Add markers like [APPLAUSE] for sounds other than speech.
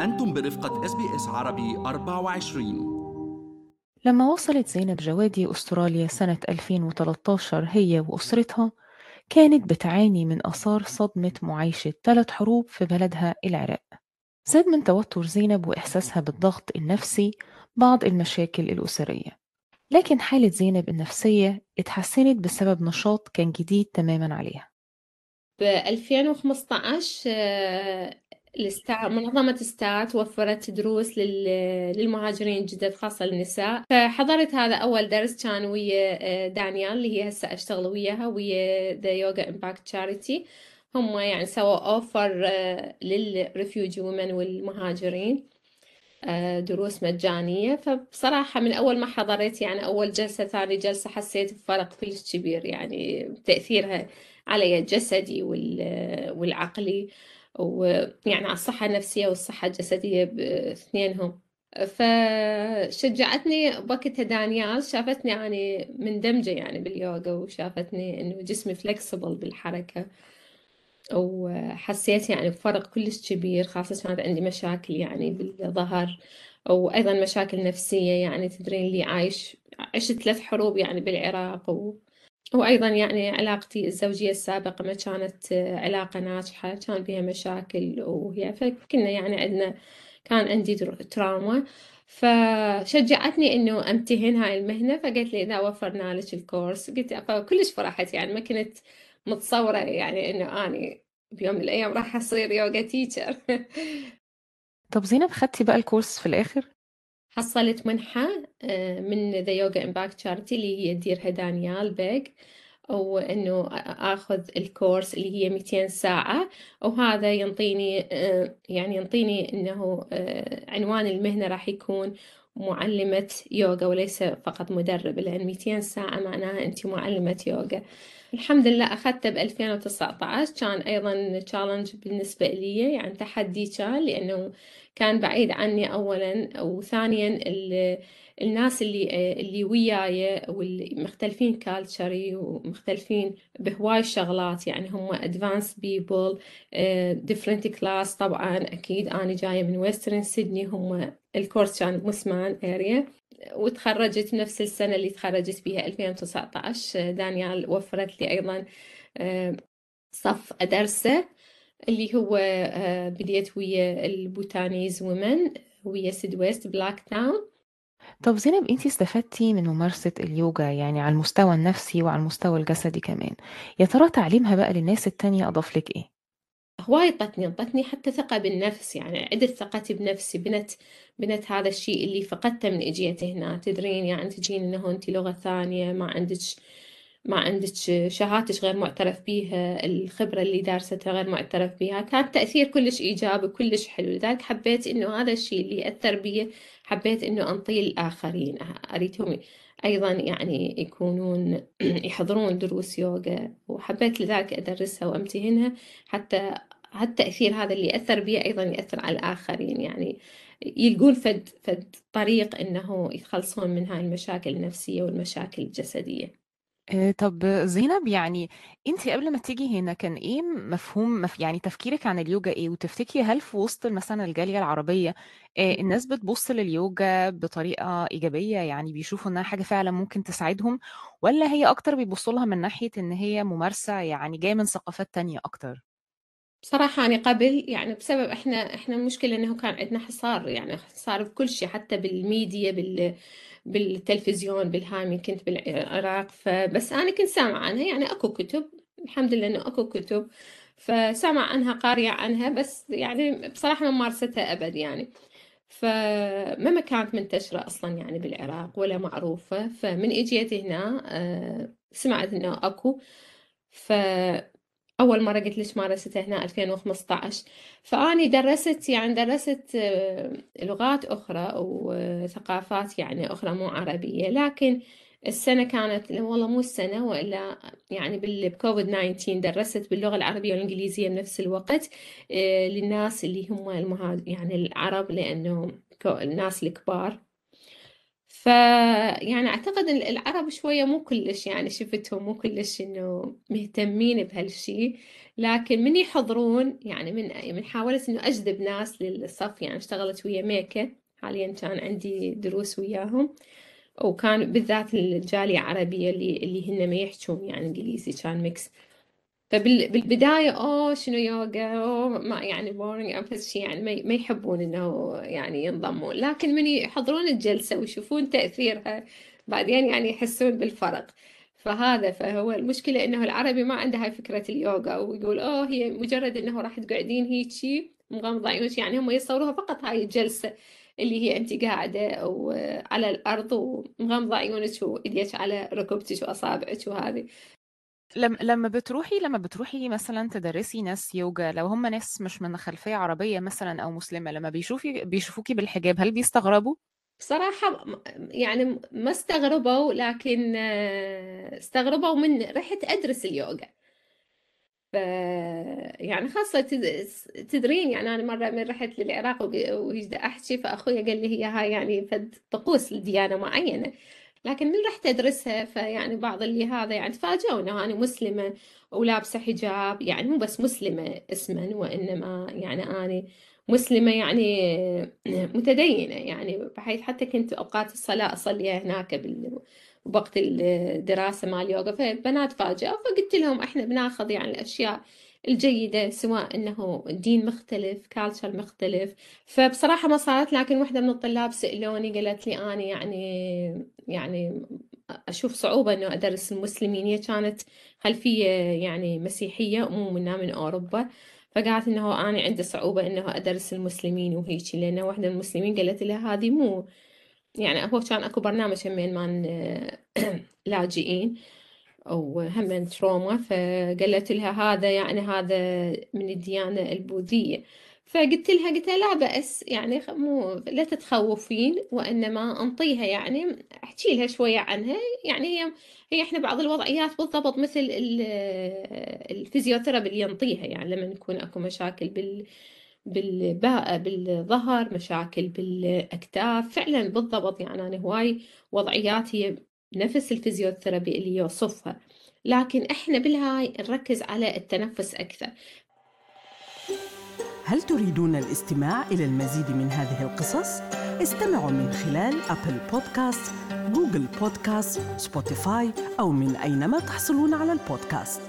أنتم برفقة SBS عربي 24 لما وصلت زينب جوادي أستراليا سنة 2013 هي وأسرتها كانت بتعاني من آثار صدمة معايشة ثلاث حروب في بلدها العراق. زاد من توتر زينب وإحساسها بالضغط النفسي بعض المشاكل الأسرية. لكن حالة زينب النفسية اتحسنت بسبب نشاط كان جديد تماما عليها. ب 2015 منظمة STARTTS وفرت دروس لل... للمهاجرين الجدد خاصة النساء فحضرت هذا أول درس كان ويا آه، دانيال اللي هي هسه أشتغل وياها ويا The Yoga Impact Charity هم يعني سووا offer لل refugee ومن والمهاجرين آه، دروس مجانية. فبصراحة من أول ما حضرت يعني أول جلسة ثاني جلسة حسيت بفرق كلش كبير يعني تأثيرها علي الجسدي والعقلي. ويعني على الصحة النفسية والصحة الجسدية باثنينهم. فشجعتني بوقتها دانيال شافتني يعني مندمجة يعني باليوغا وشافتني إنه جسمي فلكسبل بالحركة وحسيت يعني بفرق كلش كبير خاصة كانت عندي مشاكل يعني بالظهر وأيضا مشاكل نفسية يعني تدرين لي عايش عشت ثلاث حروب يعني بالعراق و... وأيضا يعني علاقتي الزوجية السابقة ما كانت علاقة ناجحة كان بها مشاكل وهي فكنا يعني عندنا كان عندي trauma. فشجعتني إنه أمتهن هاي المهنة فقالت لي إذا وفرنا لك ال course. قلت فكلش فرحت يعني ما كنت متصورة يعني إنه أني بيوم من الأيام راح أصير yoga teacher [LAUGHS] طب زينب خدتي بقى ال course في الآخر؟ حصلت منحة آه، من The Yoga Impact Charity اللي هي تديرها دانيال بيج وإنه آخذ ال course اللي هي 200 ساعة وهذا ينطيني آه، يعني ينطيني إنه آه، عنوان المهنة راح يكون معلمة يوغا وليس فقط مدرب لأن 200 ساعة معناها أنت معلمة يوغا. الحمد لله أخذته ب 2019 كان أيضا challenge بالنسبة لي يعني تحدي كان لأنه كان بعيد عني أولا وثانيا الناس اللي اللي وياي واللي مختلفين culturally ومختلفين بهواي شغلات يعني هم advanced people different class طبعا أكيد أنا جاية من Western Sydney هم الكورس كان بمسمان اريا وتخرجت نفس السنة اللي تخرجت فيها 2019 دانيال وفرت لي أيضا آه، صف أدرسه اللي هو آه، بديت ويا ال Bhutanese ومن ويا SydWest Blacktown طب زينب انتي استفدتي من ممارسة اليوجا يعني على المستوى النفسي وعلى المستوى الجسدي كمان. يا ترى تعليمها بقى للناس التانية أضاف لك إيه؟ هواي طتني انطتني حتى ثقة بالنفس يعني عدت ثقتي بنفسي بنت بنت هذا الشيء اللي فقدته من إجيت هنا. تدرين يعني تجين إنه انت لغة ثانية ما عندك ما عندك شهادتك غير معترف بيها الخبرة اللي دارستها غير معترف بيها. كان تأثير كلش إيجابي كلش حلو. لذلك حبيت إنه هذا الشيء اللي أثر بي حبيت إنه أنطيه للآخرين أريدهم أيضا يعني يكونون [CLEARS THROAT] يحضرون دروس يوغا وحبيت لذلك أدرسها وأمتهنها حتى هالتأثير هذا اللي أثر بي أيضا يأثر على الآخرين. يعني يلقون فد فد طريق إنه يتخلصون من هاي المشاكل النفسية والمشاكل الجسدية. آه، طب زينب يعني أنت قبل ما تيجي هنا كان إيه مفهوم مف يعني تفكيرك عن اليوجا إيه؟ وتفتكري هل في وسط مثلا الجالية العربية آه، الناس بتبص لليوجا بطريقة إيجابية يعني بيشوفوا إنها حاجة فعلا ممكن تساعدهم ولا هي أكتر بيبصوا لها من ناحية إن هي ممارسة يعني جاية من ثقافات تانية أكتر؟ بصراحة أنا قبل يعني بسبب إحنا إحنا المشكلة إنه كان عندنا حصار يعني حصار بكل شيء حتى بالميديا بال بالتلفزيون بالهامي كنت بالعراق. فبس أنا كنت سامعة عنها يعني أكو كتب الحمد لله إنه أكو كتب. فسامع عنها قارية عنها بس يعني بصراحة ما مارستها أبد يعني. فما كانت منتشرة أصلا يعني بالعراق ولا معروفة فمن إجيت هنا آه، سمعت إنه أكو. ف أول مرة قلت ليش مارستها هنا 2015 فأني درست يعني درست آه، لغات أخرى وثقافات يعني أخرى مو عربية. لكن السنة كانت والله مو السنة وإلا يعني بالكوفيد 19 درست باللغة العربية والإنجليزية بنفس الوقت آه، للناس اللي هم المهاجر يعني العرب لأنه الناس الكبار. فيعني أعتقد العرب شوية مو كلش يعني شفتهم مو كلش إنه مهتمين بهالشي. لكن من يحضرون يعني من من حاولت إنه أجذب ناس للصف يعني اشتغلت ويا ميكا حاليا كان عندي دروس وياهم. وكان بالذات الجالية العربية اللي اللي هن ما يحجون يعني إنجليزي كان mix فبالبداية أوه شنو يوغا أوه ما يعني boring أو شيء يعني ما يحبون إنه يعني ينضمون. لكن من يحضرون الجلسة ويشوفون تأثيرها بعدين يعني يحسون بالفرق. فهذا فهو المشكلة إنه العربي ما عنده هاي فكرة اليوغا ويقول أوه هي مجرد إنه راح تقعدين هيجي مغمضة عيونك يعني هم يصوروها فقط هاي الجلسة اللي هي انت قاعدة وعلى الأرض ومغمضة عيونك وإيديك على ركبتك وأصابعك وهذه. لما لما بتروحي لما بتروحي مثلا تدرسي ناس يوجا لو هم ناس مش من خلفية عربية مثلا أو مسلمة لما بيشوفي بيشوفوكي بالحجاب هل بيستغربوا؟ بصراحة يعني ما استغربوا لكن آه، استغربوا من رحت أدرس اليوغا ف يعني خاصة تدرين يعني أنا مرة من رحت للعراق وجد أحكي فأخوي قال لي هي هاي يعني فد طقوس لديانة معينة لكن من رحت أدرسها فيعني بعض اللي هذا يعني تفاجئوا أنا مسلمة ولابسة حجاب يعني مو بس مسلمة اسما وإنما يعني أنا مسلمة يعني [CLEARS THROAT] متدينة يعني بحيث حتى كنت أوقات الصلاة أصليها هناك بوقت الدراسة مع اليوغا فبنات فاجأوا فقلت لهم إحنا بناخذ يعني الأشياء الجيدة سواء أنه دين مختلف كالتشر مختلف. فبصراحة ما صارت لكن واحدة من الطلاب سألوني قالت لي أنا يعني يعني أشوف صعوبة أنه أدرس المسلمين. هي كانت خلفية يعني مسيحية مو منها من أوروبا. فقالت إنه أنا عندي صعوبة إنه أدرس المسلمين وهيك لأنه واحدة من المسلمين قالت لها هذه مو يعني هو كان أكو برنامج همين مان [CLEARS THROAT] لاجئين. أو هم تروما فقالت لها هذا يعني هذا من الديانة البوذية. فقلت لها قلت لها لا بأس يعني مو لا تتخوفين وإنما أنطيها يعني أحكي لها شوية عنها. يعني هي هي إحنا بعض الوضعيات بالضبط مثل ال physiotherapy اللي ينطيها يعني لما يكون أكو مشاكل بال بال back بالظهر مشاكل بالأكتاف. فعلا بالضبط يعني أنا هواي وضعيات هي نفس ال physiotherapy اللي يوصفها لكن إحنا بالهاي نركز على التنفس أكثر هل تريدون الاستماع إلى المزيد من هذه القصص؟ استمعوا من خلال Apple Podcast، Google Podcast، Spotify أو من أينما تحصلون على البودكاست